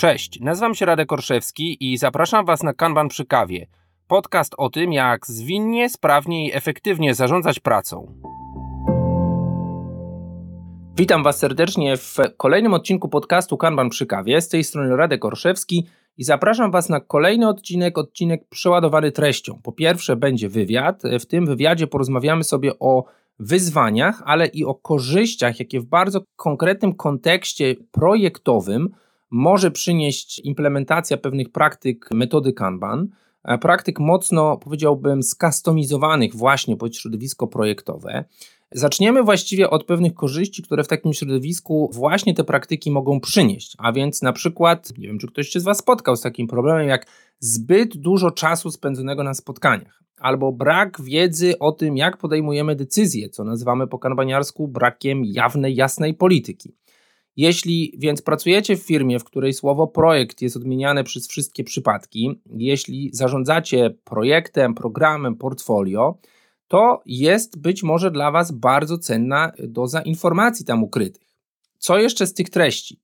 Cześć, nazywam się Radek Orszewski i zapraszam Was na Kanban przy kawie. Podcast o tym, jak zwinnie, sprawnie i efektywnie zarządzać pracą. Witam Was serdecznie w kolejnym odcinku podcastu Kanban przy kawie. Z tej strony Radek Orszewski i zapraszam Was na kolejny odcinek, odcinek przeładowany treścią. Po pierwsze będzie wywiad. W tym wywiadzie porozmawiamy sobie o wyzwaniach, ale i o korzyściach, jakie w bardzo konkretnym kontekście projektowym może przynieść implementacja pewnych praktyk metody Kanban, e, praktyk mocno, powiedziałbym, skustomizowanych właśnie pod środowisko projektowe. Zaczniemy właściwie od pewnych korzyści, które w takim środowisku właśnie te praktyki mogą przynieść. A więc na przykład, nie wiem, czy ktoś się z Was spotkał z takim problemem, jak zbyt dużo czasu spędzonego na spotkaniach, albo brak wiedzy o tym, jak podejmujemy decyzje, co nazywamy po kanbaniarsku brakiem jawnej, jasnej polityki. Jeśli więc pracujecie w firmie, w której słowo projekt jest odmieniane przez wszystkie przypadki, jeśli zarządzacie projektem, programem, portfolio, to jest być może dla Was bardzo cenna doza informacji tam ukrytych. Co jeszcze z tych treści?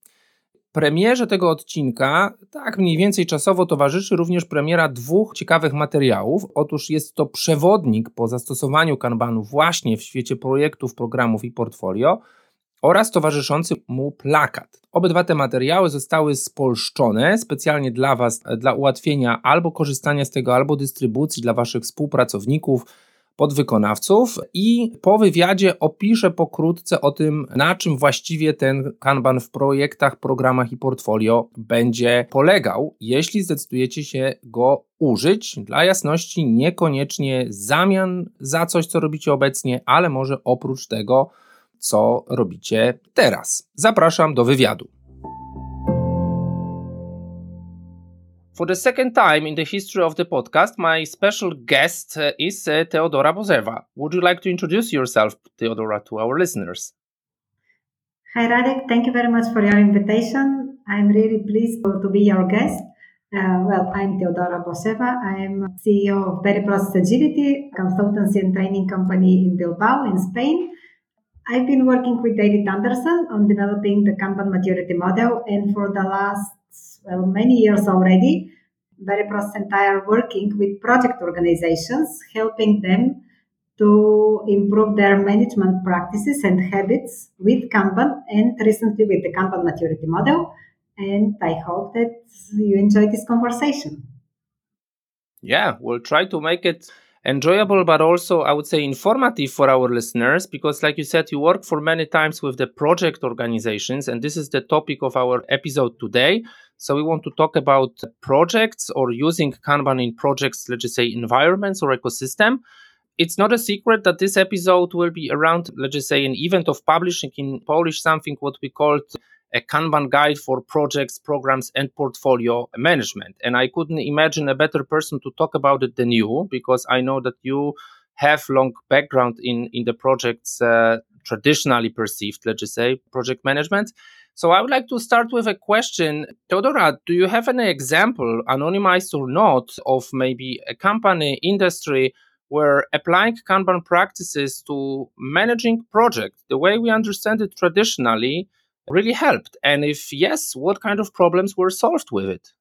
Premierze tego odcinka, tak mniej więcej czasowo, towarzyszy również premiera dwóch ciekawych materiałów. Otóż jest to przewodnik po zastosowaniu Kanbanu właśnie w świecie projektów, programów i portfolio oraz towarzyszący mu plakat. Obydwa te materiały zostały spolszczone specjalnie dla Was, dla ułatwienia albo korzystania z tego, albo dystrybucji dla Waszych współpracowników, podwykonawców i po wywiadzie opiszę pokrótce o tym, na czym właściwie ten Kanban w projektach, programach i portfolio będzie polegał, jeśli zdecydujecie się go użyć. Dla jasności, niekoniecznie zamian za coś, co robicie obecnie, ale może oprócz tego, co robicie teraz. Zapraszam do wywiadu. For the second time in the history of the podcast, my special guest is uh, Teodora Bozeva. Would you like to introduce yourself, Teodora, to our listeners? Hi, Radek. Thank you very much for your invitation. I'm really pleased to, be your guest. Uh, well, I'm Teodora Boseva. I'm CEO of Very Process Agility, consultancy and training company in Bilbao, in Spain. I've been working with David Anderson on developing the Kanban maturity model, and for the last well, many years already, I are working with project organizations, helping them to improve their management practices and habits with Kanban and recently with the Kanban maturity model. And I hope that you enjoy this conversation. Yeah, we'll try to make it enjoyable, but also I would say informative for our listeners because, like you said, you work for many times with the project organizations, and this is the topic of our episode today. So we want to talk about projects or using Kanban in projects, let's just say environments or ecosystem. It's not a secret that this episode will be around, let's just say, an event of publishing in Polish, something what we called a Kanban guide for projects, programs, and portfolio management. And I couldn't imagine a better person to talk about it than you, because I know that you have long background in in the projects uh, traditionally perceived, let's just say, project management. So I would like to start with a question. Teodora, do you have any example, anonymized or not, of maybe a company, industry where applying Kanban practices to managing projects, the way we understand it traditionally, really helped? And if yes, what kind of problems were solved with it?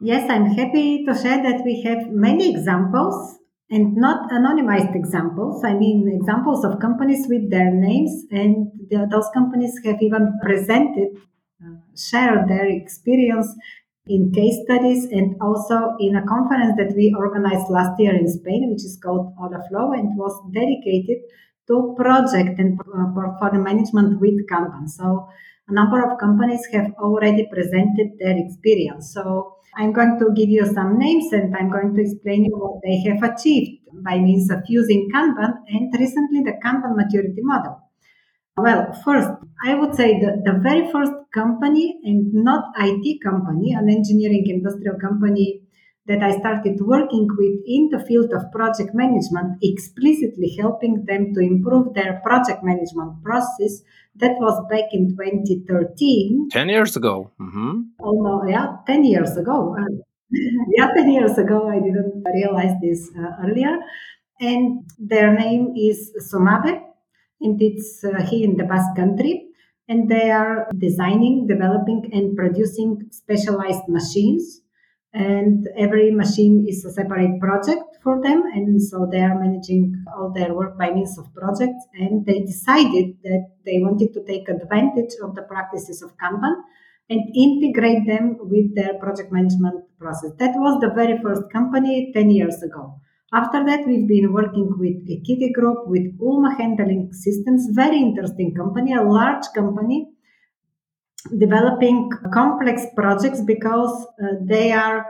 Yes, I'm happy to share that we have many examples and not anonymized examples. I mean, examples of companies with their names, and the, those companies have even presented, uh, shared their experience in case studies and also in a conference that we organized last year in Spain, which is called Flow, and was dedicated to project and uh, portfolio management with Kanban. So a number of companies have already presented their experience. So I'm going to give you some names and I'm going to explain you what they have achieved by means of using Kanban and recently the Kanban maturity model. Well, first, I would say that the very first company and not IT company, an engineering industrial company that I started working with in the field of project management, explicitly helping them to improve their project management process. That was back in 2013. 10 years ago. Mm-hmm. Almost, yeah, 10 years ago. yeah, 10 years ago. I didn't realize this uh, earlier. And their name is Somabe, and it's uh, here in the Basque country. and they are designing, developing, and producing specialized machines. And every machine is a separate project for them, and so they are managing all their work by means of projects. And they decided that they wanted to take advantage of the practices of Kanban and integrate them with their project management process. That was the very first company 10 years ago. After that, we've been working with Ekiti Group, with Ulma Handling Systems, very interesting company, a large company, developing complex projects because uh, they are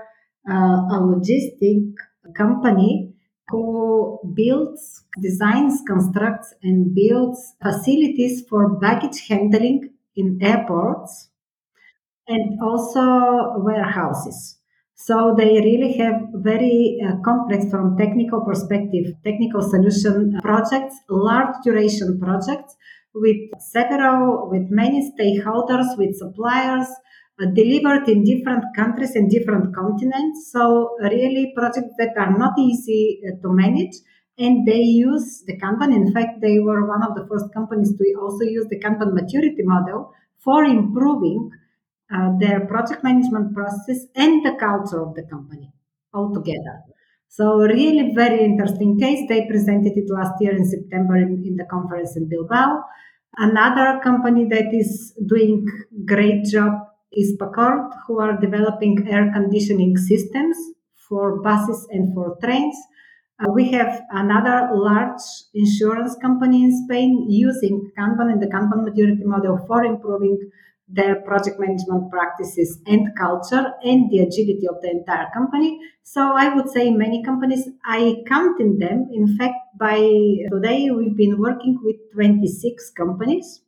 uh, a logistic company who builds, designs, constructs, and builds facilities for baggage handling in airports and also warehouses. So they really have very uh, complex from technical perspective, technical solution projects, large duration projects with several, with many stakeholders, with suppliers, uh, delivered in different countries and different continents. So really projects that are not easy uh, to manage. And they use the Kanban. In fact, they were one of the first companies to also use the Kanban maturity model for improving uh, their project management process and the culture of the company altogether. So really very interesting case. They presented it last year in September in, in the conference in Bilbao. Another company that is doing great job is Packard, who are developing air conditioning systems for buses and for trains. Uh, we have another large insurance company in Spain using Kanban and the Kanban maturity model for improving their project management practices and culture and the agility of the entire company. So I would say many companies, I count in them. In fact, by today, we've been working with 26 companies.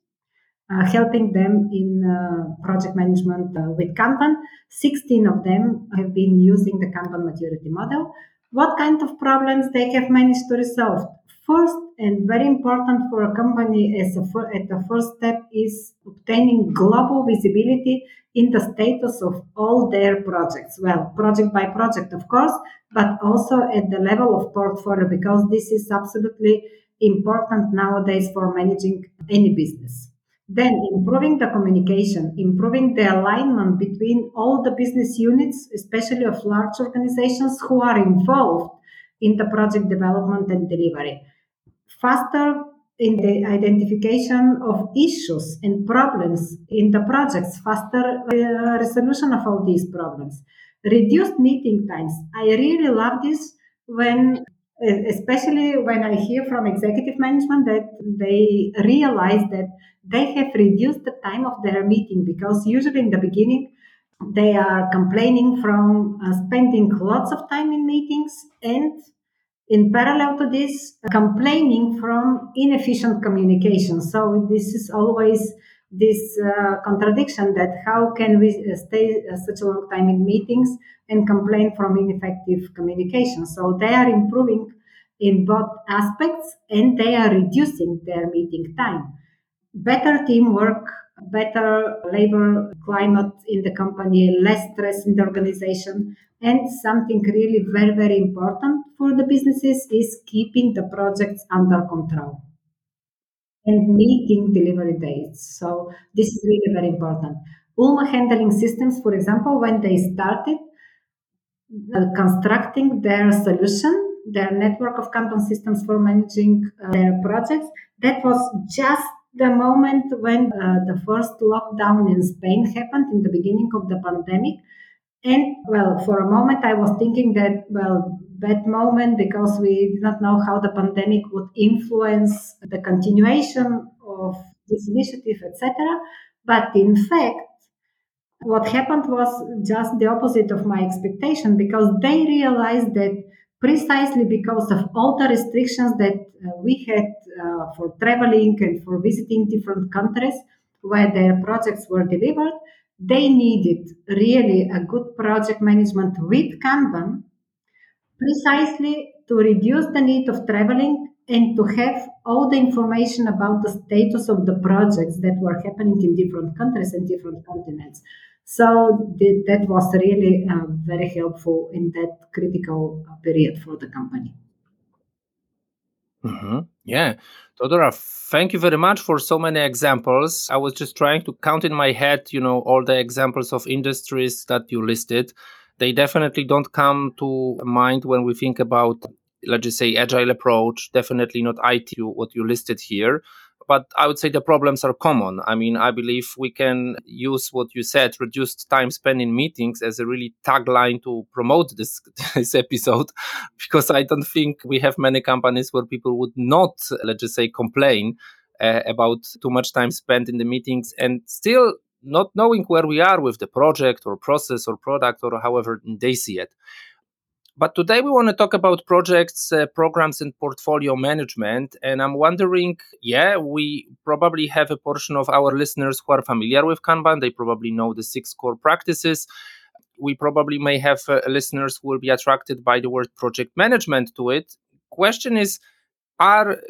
Uh, helping them in uh, project management uh, with Kanban. 16 of them have been using the Kanban maturity model. What kind of problems they have managed to resolve? First, and very important for a company as a, at the first step is obtaining global visibility in the status of all their projects. Well, project by project, of course, but also at the level of portfolio, because this is absolutely important nowadays for managing any business. Then improving the communication, improving the alignment between all the business units, especially of large organizations who are involved in the project development and delivery faster in the identification of issues and problems in the projects, faster uh, resolution of all these problems, reduced meeting times. I really love this when, especially when I hear from executive management that they realize that they have reduced the time of their meeting because usually in the beginning they are complaining from uh, spending lots of time in meetings and in parallel to this, complaining from inefficient communication. So this is always this uh, contradiction that how can we uh, stay uh, such a long time in meetings and complain from ineffective communication. So they are improving in both aspects and they are reducing their meeting time. Better teamwork, better labor climate in the company, less stress in the organization, and something really very, very important for the businesses is keeping the projects under control and meeting delivery dates. So this is really very important. Ulma handling systems, for example, when they started uh, constructing their solution, their network of Kanban systems for managing uh, their projects, that was just the moment when uh, the first lockdown in Spain happened in the beginning of the pandemic. And well, for a moment, I was thinking that, well, that moment because we did not know how the pandemic would influence the continuation of this initiative, etc. But in fact, what happened was just the opposite of my expectation because they realized that precisely because of all the restrictions that uh, we had uh, for traveling and for visiting different countries where their projects were delivered, they needed really a good project management with Kanban precisely to reduce the need of traveling and to have all the information about the status of the projects that were happening in different countries and different continents. So that was really uh, very helpful in that critical uh, period for the company. Mm-hmm. Yeah. Teodora, thank you very much for so many examples. I was just trying to count in my head, you know, all the examples of industries that you listed. They definitely don't come to mind when we think about, let's just say, agile approach. Definitely not IT, what you listed here but I would say the problems are common. I mean, I believe we can use what you said, reduced time spent in meetings, as a really tagline to promote this, this episode, because I don't think we have many companies where people would not, let's just say, complain uh, about too much time spent in the meetings and still not knowing where we are with the project or process or product or however they see it. But today we want to talk about projects, uh, programs, and portfolio management. And I'm wondering yeah, we probably have a portion of our listeners who are familiar with Kanban. They probably know the six core practices. We probably may have uh, listeners who will be attracted by the word project management to it. Question is Are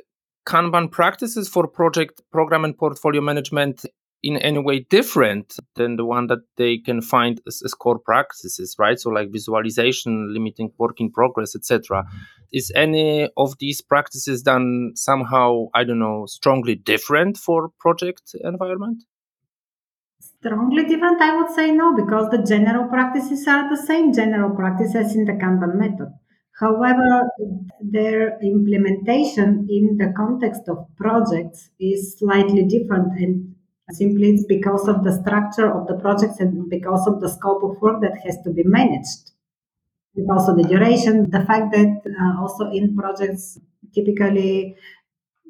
Kanban practices for project, program, and portfolio management in any way different than the one that they can find as, as core practices, right? So like visualization, limiting work in progress, etc. Mm-hmm. Is any of these practices done somehow, I don't know, strongly different for project environment? Strongly different, I would say no, because the general practices are the same general practices in the Kanban method. However, their implementation in the context of projects is slightly different and Simply it's because of the structure of the projects and because of the scope of work that has to be managed. And also the duration, the fact that uh, also in projects, typically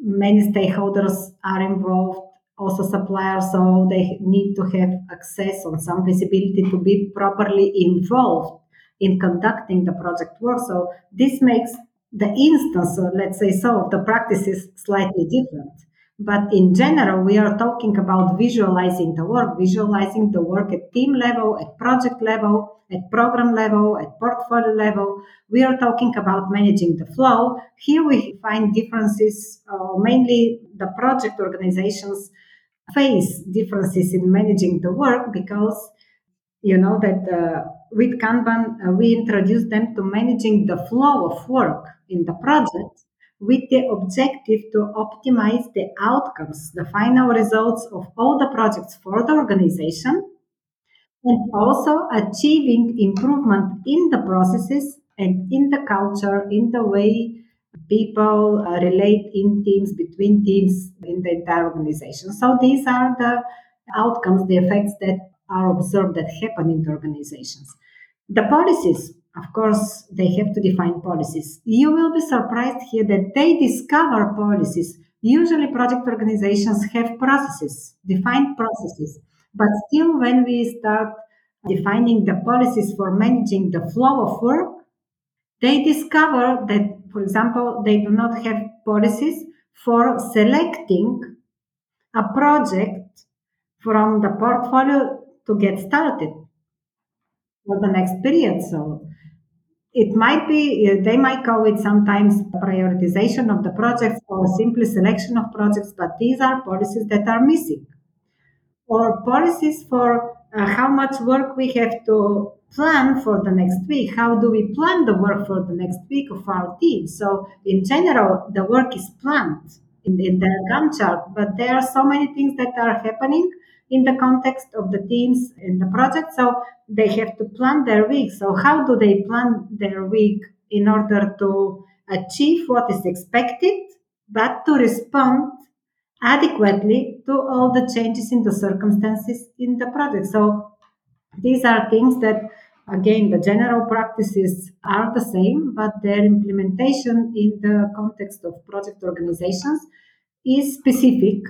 many stakeholders are involved, also suppliers, so they need to have access on some visibility to be properly involved in conducting the project work. So this makes the instance, or let's say so, of the practices slightly different. But in general, we are talking about visualizing the work, visualizing the work at team level, at project level, at program level, at portfolio level. We are talking about managing the flow. Here we find differences, uh, mainly the project organizations face differences in managing the work because you know that uh, with Kanban, uh, we introduce them to managing the flow of work in the project with the objective to optimize the outcomes, the final results of all the projects for the organization, and also achieving improvement in the processes and in the culture, in the way people uh, relate in teams, between teams, in the entire organization. So these are the outcomes, the effects that are observed that happen in the organizations. The policies of course, they have to define policies. You will be surprised here that they discover policies. Usually, project organizations have processes, defined processes. But still, when we start defining the policies for managing the flow of work, they discover that, for example, they do not have policies for selecting a project from the portfolio to get started for the next period. So it might be uh, they might call it sometimes prioritization of the projects or simply selection of projects but these are policies that are missing. Or policies for uh, how much work we have to plan for the next week how do we plan the work for the next week of our team? So in general the work is planned in, in the Gantt chart but there are so many things that are happening in the context of the teams in the project. So they have to plan their week. So how do they plan their week in order to achieve what is expected, but to respond adequately to all the changes in the circumstances in the project. So these are things that again the general practices are the same but their implementation in the context of project organizations is specific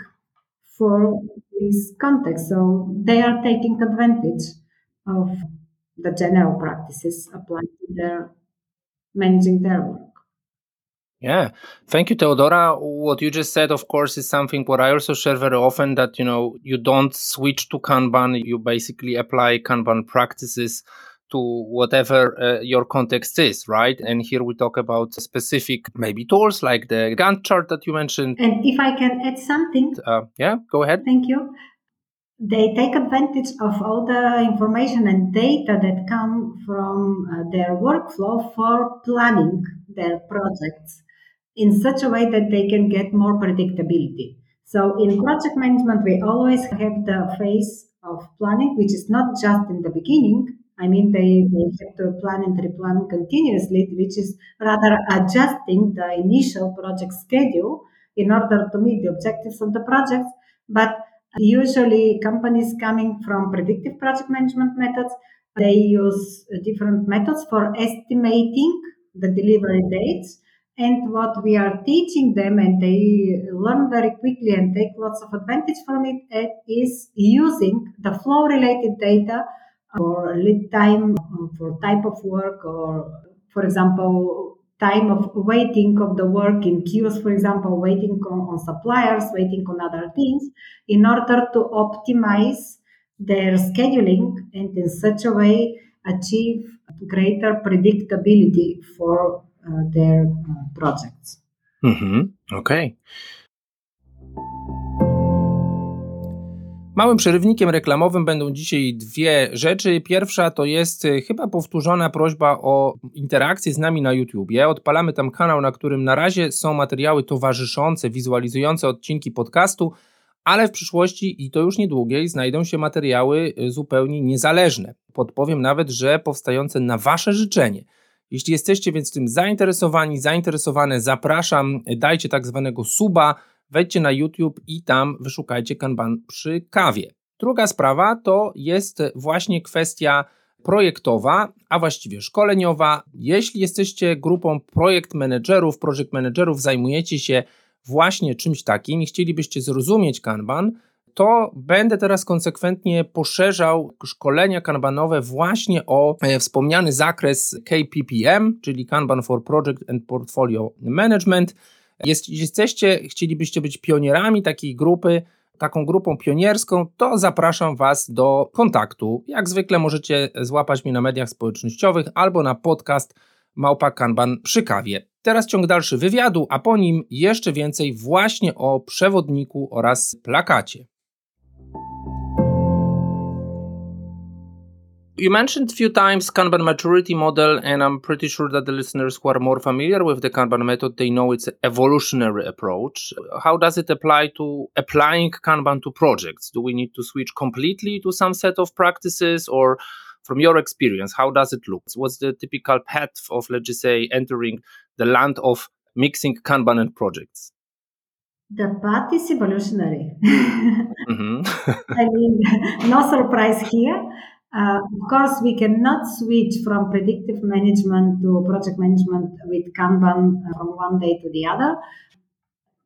for this context. So they are taking advantage of the general practices applied to their managing their work. Yeah, thank you, Teodora. What you just said, of course, is something what I also share very often that you know you don't switch to Kanban. You basically apply Kanban practices to whatever uh, your context is, right? And here we talk about specific maybe tools like the Gantt chart that you mentioned. And if I can add something, uh, yeah, go ahead. Thank you. They take advantage of all the information and data that come from uh, their workflow for planning their projects. in such a way that they can get more predictability. So in project management, we always have the phase of planning, which is not just in the beginning. I mean, they, they have to plan and replan continuously, which is rather adjusting the initial project schedule in order to meet the objectives of the projects. But usually companies coming from predictive project management methods, they use different methods for estimating the delivery dates and what we are teaching them, and they learn very quickly and take lots of advantage from it, eh, using the flow related data for lead time, for type of work, or for example, time of waiting of the work in queues, for example, waiting on, on suppliers, waiting on other things in order to optimize their scheduling and in such a way achieve greater predictability for uh, their uh, projects. Mhm. Okej. Małym przerywnikiem reklamowym będą dzisiaj dwie rzeczy. Pierwsza to jest y, chyba powtórzona prośba o interakcję z nami na YouTubie. Odpalamy tam kanał, na którym na razie są materiały towarzyszące, wizualizujące odcinki podcastu, ale w przyszłości i to już niedługiej znajdą się materiały y, zupełnie niezależne. Podpowiem nawet, że powstające na Wasze życzenie. Jeśli jesteście więc tym zainteresowani, zainteresowane, zapraszam, dajcie tak zwanego suba, wejdźcie na YouTube i tam wyszukajcie Kanban przy kawie. Druga sprawa to jest właśnie kwestia projektowa, a właściwie szkoleniowa. Jeśli jesteście grupą projekt managerów, project managerów, zajmujecie się właśnie czymś takim i chcielibyście zrozumieć Kanban, to będę teraz konsekwentnie poszerzał szkolenia kanbanowe właśnie o e, wspomniany zakres KPPM, czyli Kanban for Project and Portfolio Management. Jeśli jesteście, chcielibyście być pionierami takiej grupy, taką grupą pionierską, to zapraszam Was do kontaktu. Jak zwykle możecie złapać mnie na mediach społecznościowych albo na podcast Małpa Kanban przy kawie. Teraz ciąg dalszy wywiadu, a po nim jeszcze więcej właśnie o przewodniku oraz plakacie. You mentioned a few times Kanban maturity model, and I'm pretty sure that the listeners who are more familiar with the Kanban method, they know it's an evolutionary approach. How does it apply to applying Kanban to projects? Do we need to switch completely to some set of practices or from your experience, how does it look? What's the typical path of, let's just say, entering the land of mixing Kanban and projects? The path is evolutionary. mm-hmm. I mean, no surprise here. Uh, of course, we cannot switch from predictive management to project management with Kanban from one day to the other.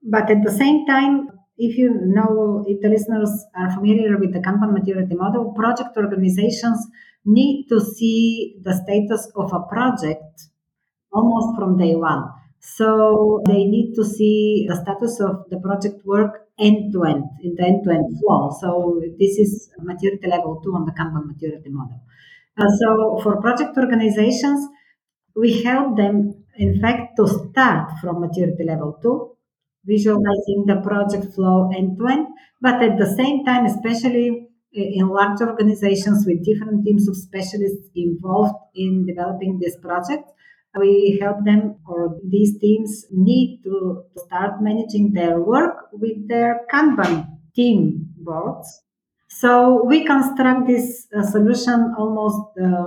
But at the same time, if you know, if the listeners are familiar with the Kanban maturity model, project organizations need to see the status of a project almost from day one. So they need to see the status of the project work end to end, in the end to end flow. So this is maturity level two on the Kanban maturity model. Uh, so for project organizations, we help them, in fact, to start from maturity level two, visualizing the project flow end to end, but at the same time, especially in large organizations with different teams of specialists involved in developing this project, we help them or these teams need to start managing their work with their Kanban team boards. So we construct this uh, solution almost uh,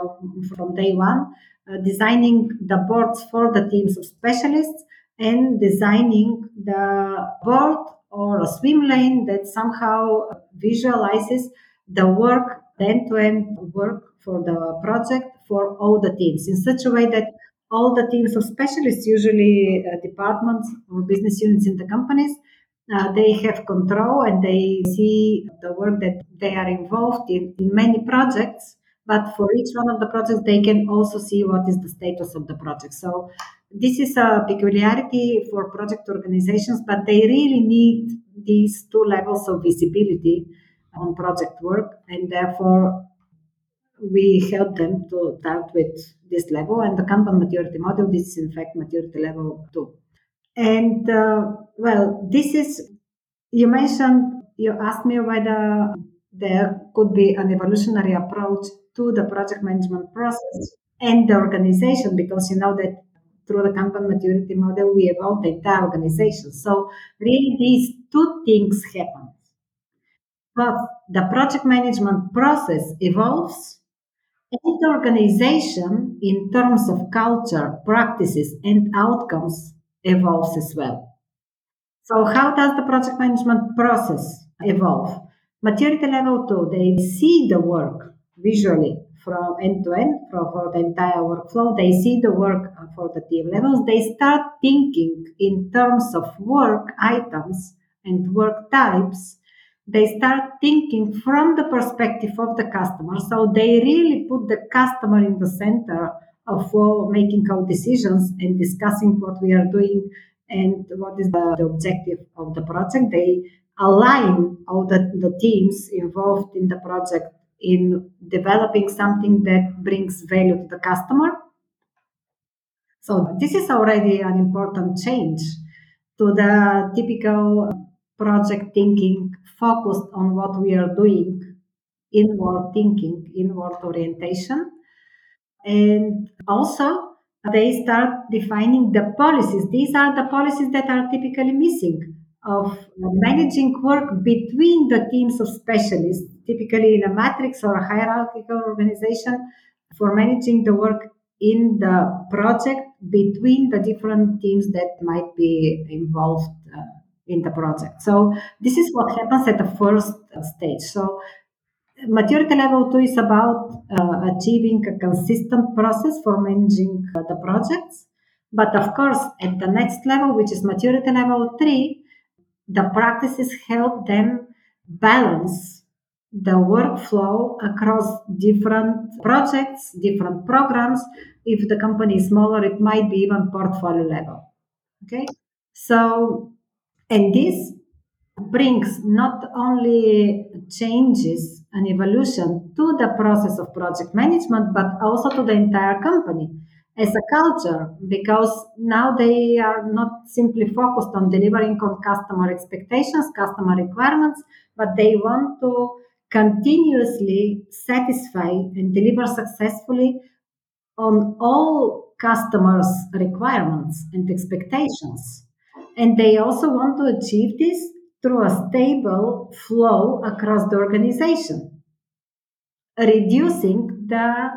from day one, uh, designing the boards for the teams of specialists and designing the board or a swim lane that somehow visualizes the work, the end to end work for the project for all the teams in such a way that all the teams of specialists, usually uh, departments or business units in the companies, uh, they have control and they see the work that they are involved in in many projects. But for each one of the projects, they can also see what is the status of the project. So this is a peculiarity for project organizations, but they really need these two levels of visibility on project work, and therefore we help them to start with this level. And the Kanban maturity model, this is in fact maturity level two. And uh, well, this is, you mentioned, you asked me whether there could be an evolutionary approach to the project management process and the organization, because you know that through the Kanban maturity model, we evolve the entire organization. So really these two things happen. But the project management process evolves the organization in terms of culture, practices, and outcomes evolves as well. So how does the project management process evolve? Maturity level two, they see the work visually from end to end for, for the entire workflow. They see the work uh, for the team levels. They start thinking in terms of work items and work types. They start thinking from the perspective of the customer. So they really put the customer in the center of making our decisions and discussing what we are doing and what is the, the objective of the project. They align all the, the teams involved in the project in developing something that brings value to the customer. So this is already an important change to the typical project thinking focused on what we are doing, inward thinking, inward orientation. And also they start defining the policies. These are the policies that are typically missing of managing work between the teams of specialists, typically in a matrix or a hierarchical organization, for managing the work in the project between the different teams that might be involved uh, in the project. So this is what happens at the first stage. So maturity level two is about uh, achieving a consistent process for managing uh, the projects. But of course, at the next level, which is maturity level three, the practices help them balance the workflow across different projects, different programs. If the company is smaller, it might be even portfolio level. Okay. So, and this brings not only changes and evolution to the process of project management, but also to the entire company as a culture because now they are not simply focused on delivering on customer expectations, customer requirements, but they want to continuously satisfy and deliver successfully on all customers' requirements and expectations. And they also want to achieve this through a stable flow across the organization, reducing the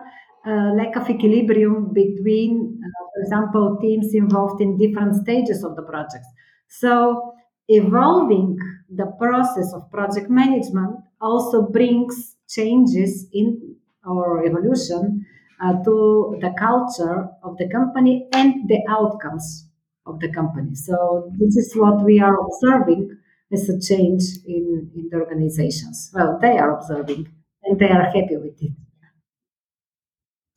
uh, lack of equilibrium between, uh, for example, teams involved in different stages of the projects. So, evolving the process of project management also brings changes in our evolution uh, to the culture of the company and the outcomes of the company. So, this is what we are observing as a change in, in the organizations. Well, they are observing and they are happy with it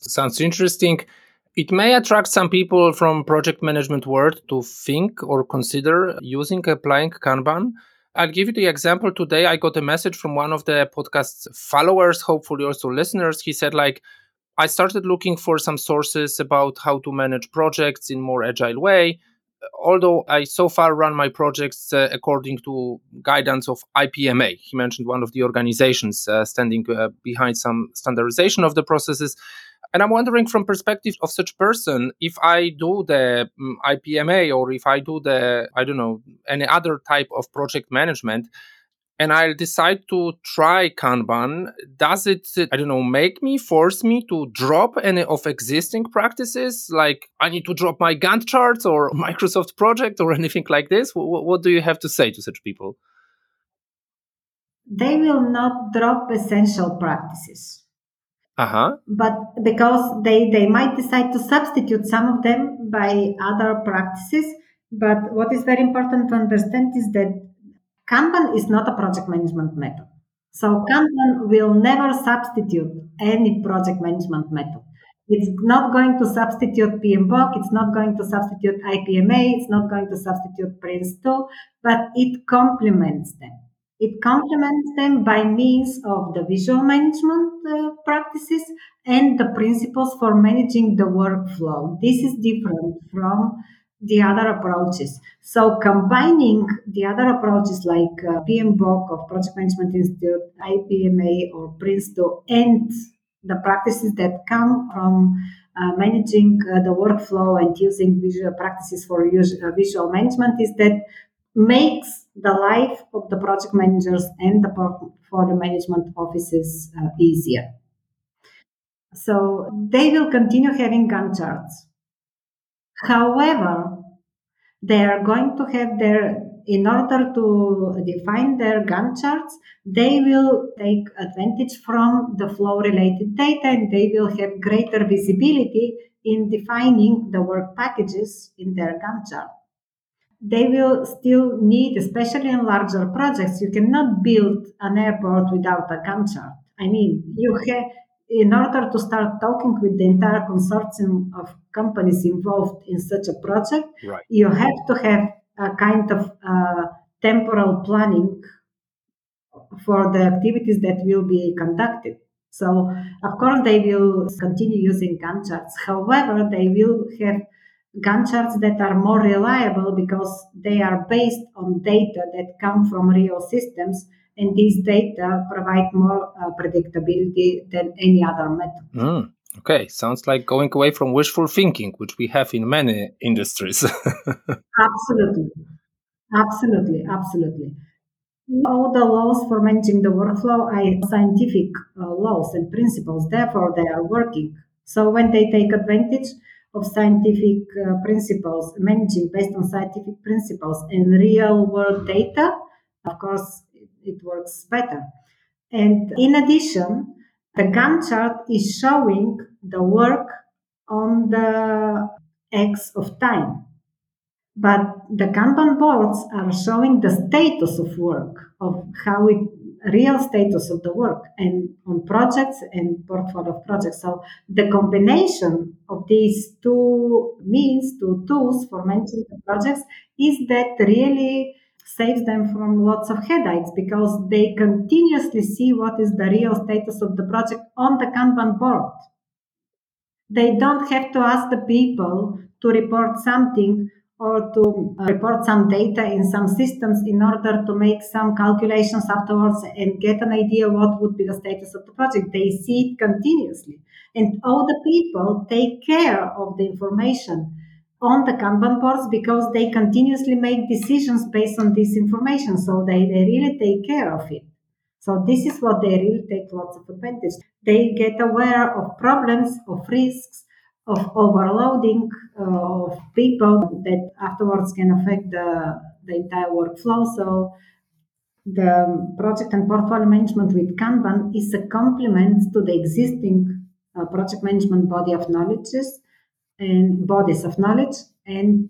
sounds interesting. It may attract some people from project management world to think or consider using applying Kanban. I'll give you the example today. I got a message from one of the podcast's followers, hopefully also listeners. He said, like, I started looking for some sources about how to manage projects in more agile way. Although I so far run my projects uh, according to guidance of IPMA. He mentioned one of the organizations uh, standing uh, behind some standardization of the processes and I'm wondering from perspective of such person, if I do the mm, IPMA or if I do the, I don't know, any other type of project management, and I'll decide to try Kanban, does it, I don't know, make me, force me to drop any of existing practices? Like I need to drop my Gantt charts or Microsoft project or anything like this? What, what do you have to say to such people? They will not drop essential practices uh-huh. But because they, they might decide to substitute some of them by other practices. But what is very important to understand is that Kanban is not a project management method. So Kanban will never substitute any project management method. It's not going to substitute PMBOK, it's not going to substitute IPMA, it's not going to substitute PRINCE2, but it complements them. It complements them by means of the visual management uh, practices and the principles for managing the workflow. This is different from the other approaches. So combining the other approaches like uh, PMBOK of Project Management Institute, IPMA or PRINCE2 and the practices that come from uh, managing uh, the workflow and using visual practices for uh, visual management is that makes the life of the project managers and the portfolio management offices uh, easier. So they will continue having Gantt charts. However, they are going to have their in order to define their Gantt charts, they will take advantage from the flow related data and they will have greater visibility in defining the work packages in their Gantt chart. They will still need, especially in larger projects, you cannot build an airport without a Gantt chart. I mean, you have, in order to start talking with the entire consortium of companies involved in such a project, right. you have to have a kind of uh, temporal planning for the activities that will be conducted. So, of course, they will continue using Gantt charts. However, they will have Gantt charts that are more reliable because they are based on data that come from real systems, and these data provide more uh, predictability than any other method. Mm. Okay, sounds like going away from wishful thinking, which we have in many industries. absolutely, absolutely, absolutely. All the laws for managing the workflow are scientific uh, laws and principles, therefore, they are working. So, when they take advantage of scientific uh, principles, managing based on scientific principles and real world data, of course, it, works better. And in addition, the Gantt chart is showing the work on the X of time. But the Kanban boards are showing the status of work, of how it real status of the work and on projects and portfolio of projects. So the combination of these two means, two tools for managing the projects is that really saves them from lots of headaches because they continuously see what is the real status of the project on the Kanban board. They don't have to ask the people to report something or to uh, report some data in some systems in order to make some calculations afterwards and get an idea what would be the status of the project. They see it continuously. And all the people take care of the information on the Kanban boards because they continuously make decisions based on this information. So they, they really take care of it. So this is what they really take lots of advantage. They get aware of problems, of risks, of overloading uh, of people that afterwards can affect the, the entire workflow. So the project and portfolio management with Kanban is a complement to the existing uh, project management body of knowledges and bodies of knowledge and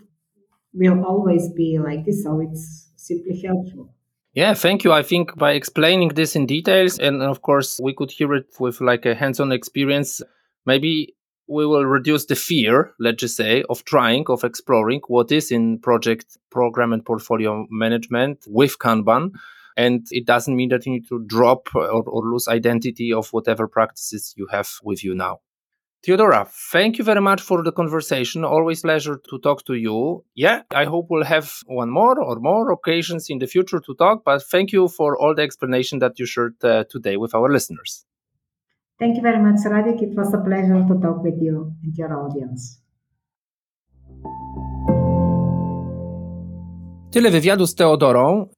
will always be like this. So it's simply helpful. Yeah, thank you. I think by explaining this in details, and of course, we could hear it with like a hands on experience, maybe we will reduce the fear, let's just say, of trying, of exploring what is in project program and portfolio management with Kanban. And it doesn't mean that you need to drop or, or lose identity of whatever practices you have with you now. Teodora, thank you very much for the conversation. Always pleasure to talk to you. Yeah, I hope we'll have one more or more occasions in the future to talk, but thank you for all the explanation that you shared uh, today with our listeners. Thank you very much, Radik. It was a pleasure to talk with you and your audience. Tyle wywiadu z Teodorą.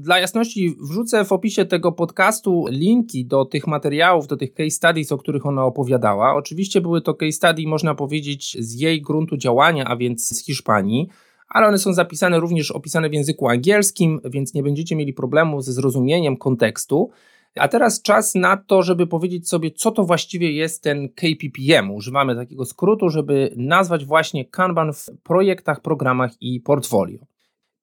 Dla jasności wrzucę w opisie tego podcastu linki do tych materiałów, do tych case studies, o których ona opowiadała. Oczywiście były to case studies, można powiedzieć, z jej gruntu działania, a więc z Hiszpanii, ale one są zapisane również opisane w języku angielskim, więc nie będziecie mieli problemu ze zrozumieniem kontekstu. A teraz czas na to, żeby powiedzieć sobie, co to właściwie jest ten KPPM. Używamy takiego skrótu, żeby nazwać właśnie Kanban w projektach, programach i portfolio.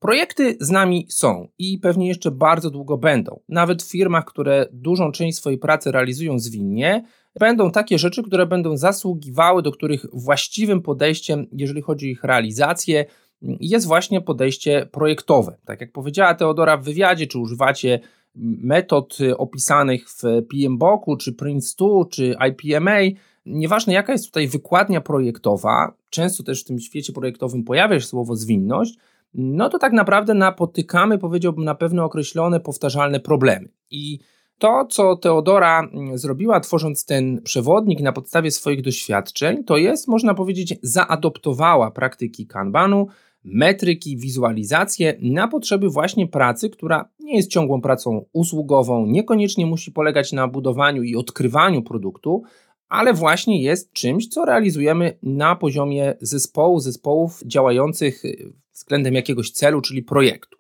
Projekty z nami są i pewnie jeszcze bardzo długo będą. Nawet w firmach, które dużą część swojej pracy realizują zwinnie, będą takie rzeczy, które będą zasługiwały, do których właściwym podejściem, jeżeli chodzi o ich realizację, jest właśnie podejście projektowe. Tak jak powiedziała Teodora w wywiadzie, czy używacie metod opisanych w PMBOK-u, czy Prince2, czy IPMA, nieważne jaka jest tutaj wykładnia projektowa, często też w tym świecie projektowym pojawia się słowo zwinność, no to tak naprawdę napotykamy, powiedziałbym, na pewne określone, powtarzalne problemy. I To, co Teodora mm, zrobiła, tworząc ten przewodnik na podstawie swoich doświadczeń, to jest, można powiedzieć, zaadoptowała praktyki Kanbanu, metryki, wizualizację na potrzeby właśnie pracy, która nie jest ciągłą pracą usługową, niekoniecznie musi polegać na budowaniu i odkrywaniu produktu, ale właśnie jest czymś, co realizujemy na poziomie zespołu, zespołów działających y, względem jakiegoś celu, czyli projektu.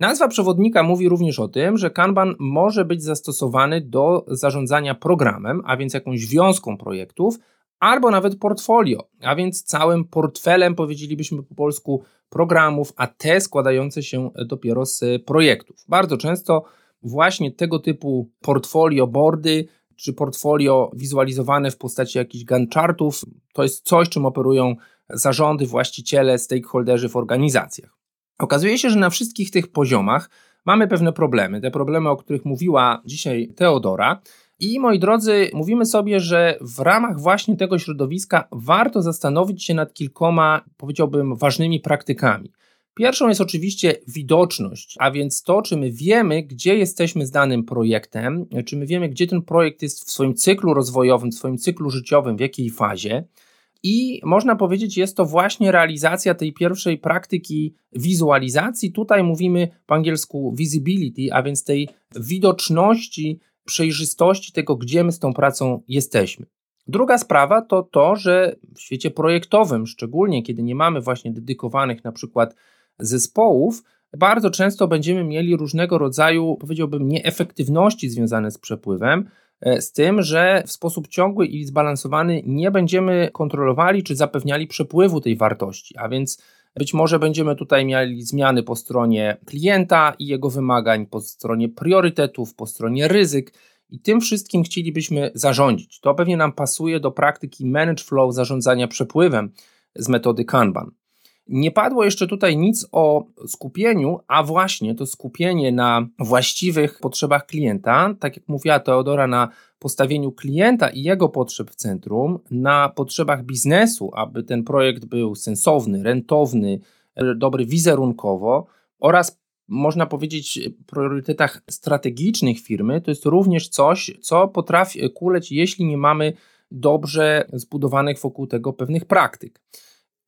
Nazwa przewodnika mówi również o tym, że Kanban może być zastosowany do zarządzania programem, a więc jakąś wiązką projektów, albo nawet portfolio, a więc całym portfelem, powiedzielibyśmy po polsku, programów, a te składające się dopiero z projektów. Bardzo często właśnie tego typu portfolio boardy czy portfolio wizualizowane w postaci jakichś Gantt chartów to jest coś, czym operują zarządy, właściciele, stakeholderzy w organizacjach. Okazuje się, że na wszystkich tych poziomach mamy pewne problemy. Te problemy, o których mówiła dzisiaj Teodora. I moi drodzy, mówimy sobie, że w ramach właśnie tego środowiska warto zastanowić się nad kilkoma, powiedziałbym, ważnymi praktykami. Pierwszą jest oczywiście widoczność, a więc to, czy my wiemy, gdzie jesteśmy z danym projektem, czy my wiemy, gdzie ten projekt jest w swoim cyklu rozwojowym, w swoim cyklu życiowym, w jakiej fazie. I można powiedzieć, jest to właśnie realizacja tej pierwszej praktyki wizualizacji. Tutaj mówimy po angielsku visibility, a więc tej widoczności, przejrzystości tego, gdzie my z tą pracą jesteśmy. Druga sprawa to to, że w świecie projektowym, szczególnie kiedy nie mamy właśnie dedykowanych na przykład zespołów, bardzo często będziemy mieli różnego rodzaju, powiedziałbym, nieefektywności związane z przepływem, e, z tym, że w sposób ciągły i zbalansowany nie będziemy kontrolowali czy zapewniali przepływu tej wartości, a więc być może będziemy tutaj mieli zmiany po stronie klienta i jego wymagań, po stronie priorytetów, po stronie ryzyk. I tym wszystkim chcielibyśmy zarządzić. To pewnie nam pasuje do praktyki manage flow zarządzania przepływem z metody Kanban. Nie padło jeszcze tutaj nic o skupieniu, a właśnie to skupienie na właściwych potrzebach klienta, tak jak mówiła Teodora, na postawieniu klienta i jego potrzeb w centrum, na potrzebach biznesu, aby ten projekt był sensowny, rentowny, dobry wizerunkowo oraz można powiedzieć, priorytetach strategicznych firmy, to jest również coś, co potrafi kuleć, jeśli nie mamy dobrze zbudowanych wokół tego pewnych praktyk.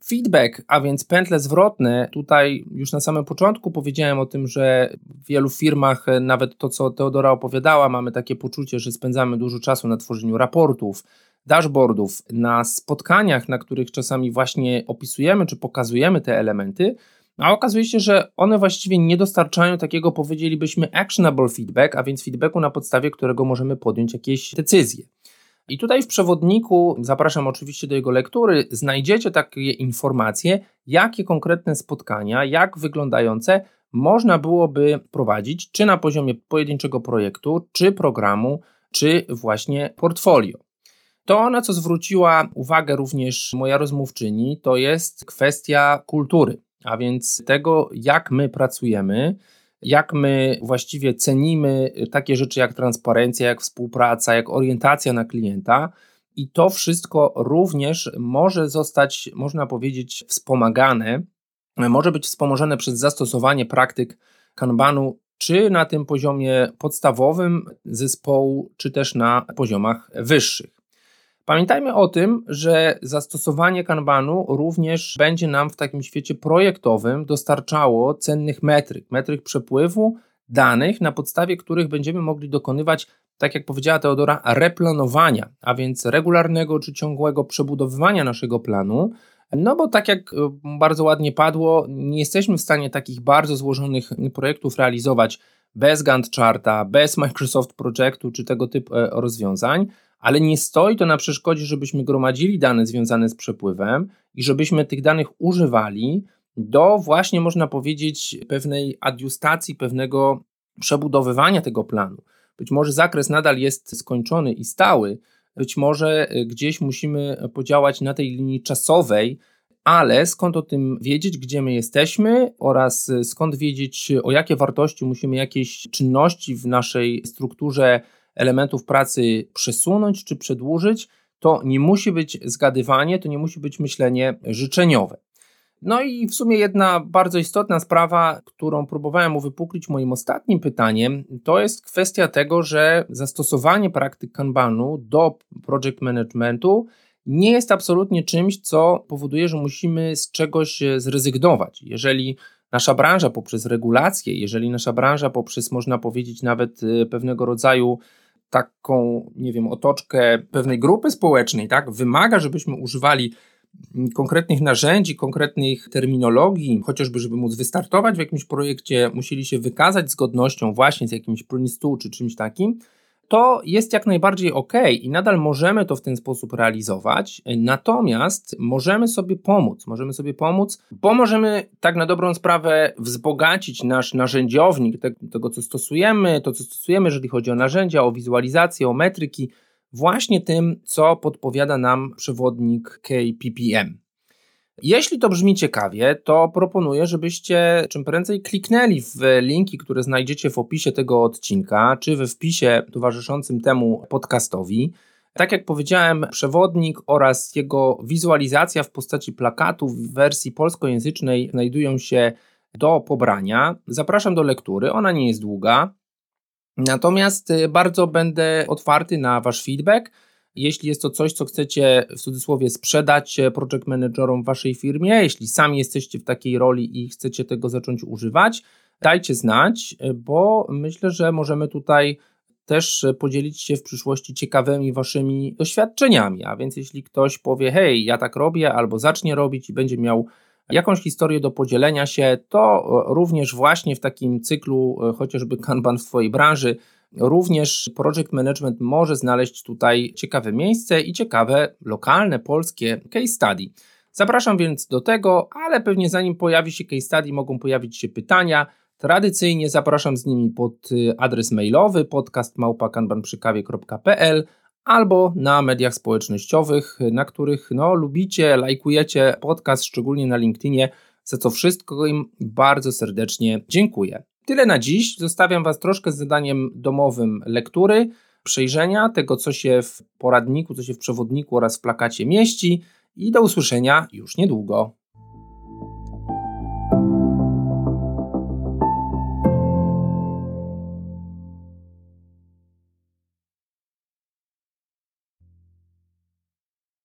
Feedback, a więc pętle zwrotne, tutaj już na samym początku powiedziałem o tym, że w wielu firmach, e, nawet to co Teodora opowiadała, mamy takie poczucie, że spędzamy dużo czasu na tworzeniu raportów, dashboardów, na spotkaniach, na których czasami właśnie opisujemy czy pokazujemy te elementy, a okazuje się, że one właściwie nie dostarczają takiego, powiedzielibyśmy, actionable feedback, a więc feedbacku, na podstawie którego możemy podjąć jakieś decyzje. I tutaj w przewodniku, zapraszam oczywiście do jego lektury, znajdziecie takie informacje, jakie konkretne spotkania, jak wyglądające można byłoby prowadzić, czy na poziomie pojedynczego projektu, czy programu, czy właśnie portfolio. To, na co zwróciła uwagę również moja rozmówczyni, to jest kwestia kultury, a więc tego, jak my pracujemy, jak my właściwie cenimy takie rzeczy jak transparencja, jak współpraca, jak orientacja na klienta. I to wszystko również może zostać, można powiedzieć, wspomagane, może być wspomożone przez zastosowanie praktyk Kanbanu, czy na tym poziomie podstawowym zespołu, czy też na poziomach wyższych. Pamiętajmy o tym, że zastosowanie Kanbanu również będzie nam w takim świecie projektowym dostarczało cennych metryk, metryk przepływu danych, na podstawie których będziemy mogli dokonywać, tak jak powiedziała Teodora, replanowania, a więc regularnego czy ciągłego przebudowywania naszego planu. No bo tak jak e, bardzo ładnie padło, nie jesteśmy w stanie takich bardzo złożonych projektów realizować bez Gantt charta, bez Microsoft Projectu czy tego typu e, rozwiązań ale nie stoi to na przeszkodzie, żebyśmy gromadzili dane związane z przepływem i żebyśmy tych danych używali do właśnie, można powiedzieć, pewnej adiustacji, pewnego przebudowywania tego planu. Być może zakres nadal jest skończony i stały, być może e, gdzieś musimy podziałać na tej linii czasowej, ale skąd o tym wiedzieć, gdzie my jesteśmy oraz e, skąd wiedzieć, o jakie wartości musimy jakieś czynności w naszej strukturze elementów pracy przesunąć czy przedłużyć, to nie musi być zgadywanie, to nie musi być myślenie życzeniowe. No i w sumie jedna bardzo istotna sprawa, którą próbowałem uwypuklić moim ostatnim pytaniem, to jest kwestia tego, że zastosowanie praktyk Kanbanu do project managementu nie jest absolutnie czymś, co powoduje, że musimy z czegoś zrezygnować. Jeżeli nasza branża poprzez regulacje, jeżeli nasza branża poprzez, można powiedzieć, nawet y, pewnego rodzaju taką, nie wiem, otoczkę pewnej grupy społecznej, tak, wymaga, żebyśmy używali konkretnych narzędzi, konkretnych terminologii, chociażby, żeby móc wystartować w jakimś projekcie, musieli się wykazać zgodnością właśnie z jakimś Prince czy czymś takim, to jest jak najbardziej ok i nadal możemy to w ten sposób realizować. Natomiast możemy sobie pomóc, możemy sobie pomóc, bo możemy tak na dobrą sprawę wzbogacić nasz narzędziownik tego, co stosujemy, to co stosujemy, jeżeli chodzi o narzędzia, o wizualizację, o metryki, właśnie tym, co podpowiada nam przewodnik KPPM. Jeśli to brzmi ciekawie, to proponuję, żebyście czym prędzej kliknęli w linki, które znajdziecie w opisie tego odcinka, czy we wpisie towarzyszącym temu podcastowi. Tak jak powiedziałem, przewodnik oraz jego wizualizacja w postaci plakatów w wersji polskojęzycznej znajdują się do pobrania. Zapraszam do lektury, ona nie jest długa. Natomiast y, bardzo będę otwarty na Wasz feedback. Jeśli jest to coś, co chcecie w cudzysłowie sprzedać e, project managerom w Waszej firmie, jeśli sami jesteście w takiej roli i chcecie tego zacząć używać, dajcie znać, e, bo myślę, że możemy tutaj też e, podzielić się w przyszłości ciekawymi Waszymi doświadczeniami. A więc jeśli ktoś powie, hej, ja tak robię, albo zacznie robić i będzie miał jakąś historię do podzielenia się, to również właśnie w takim cyklu, chociażby Kanban w Twojej branży, również project management może znaleźć tutaj ciekawe miejsce i ciekawe lokalne polskie case study. Zapraszam więc do tego, ale pewnie zanim pojawi się case study, mogą pojawić się pytania. Tradycyjnie zapraszam z nimi pod y, adres mailowy podcastmałpakanbanprzykawie.pl albo na mediach społecznościowych, na których no, lubicie, lajkujecie podcast, szczególnie na LinkedInie, za co wszystko im bardzo serdecznie dziękuję. Tyle na dziś. Zostawiam Was troszkę z zadaniem domowym lektury, przejrzenia tego, co się w poradniku, co się w przewodniku oraz w plakacie mieści i do usłyszenia już niedługo.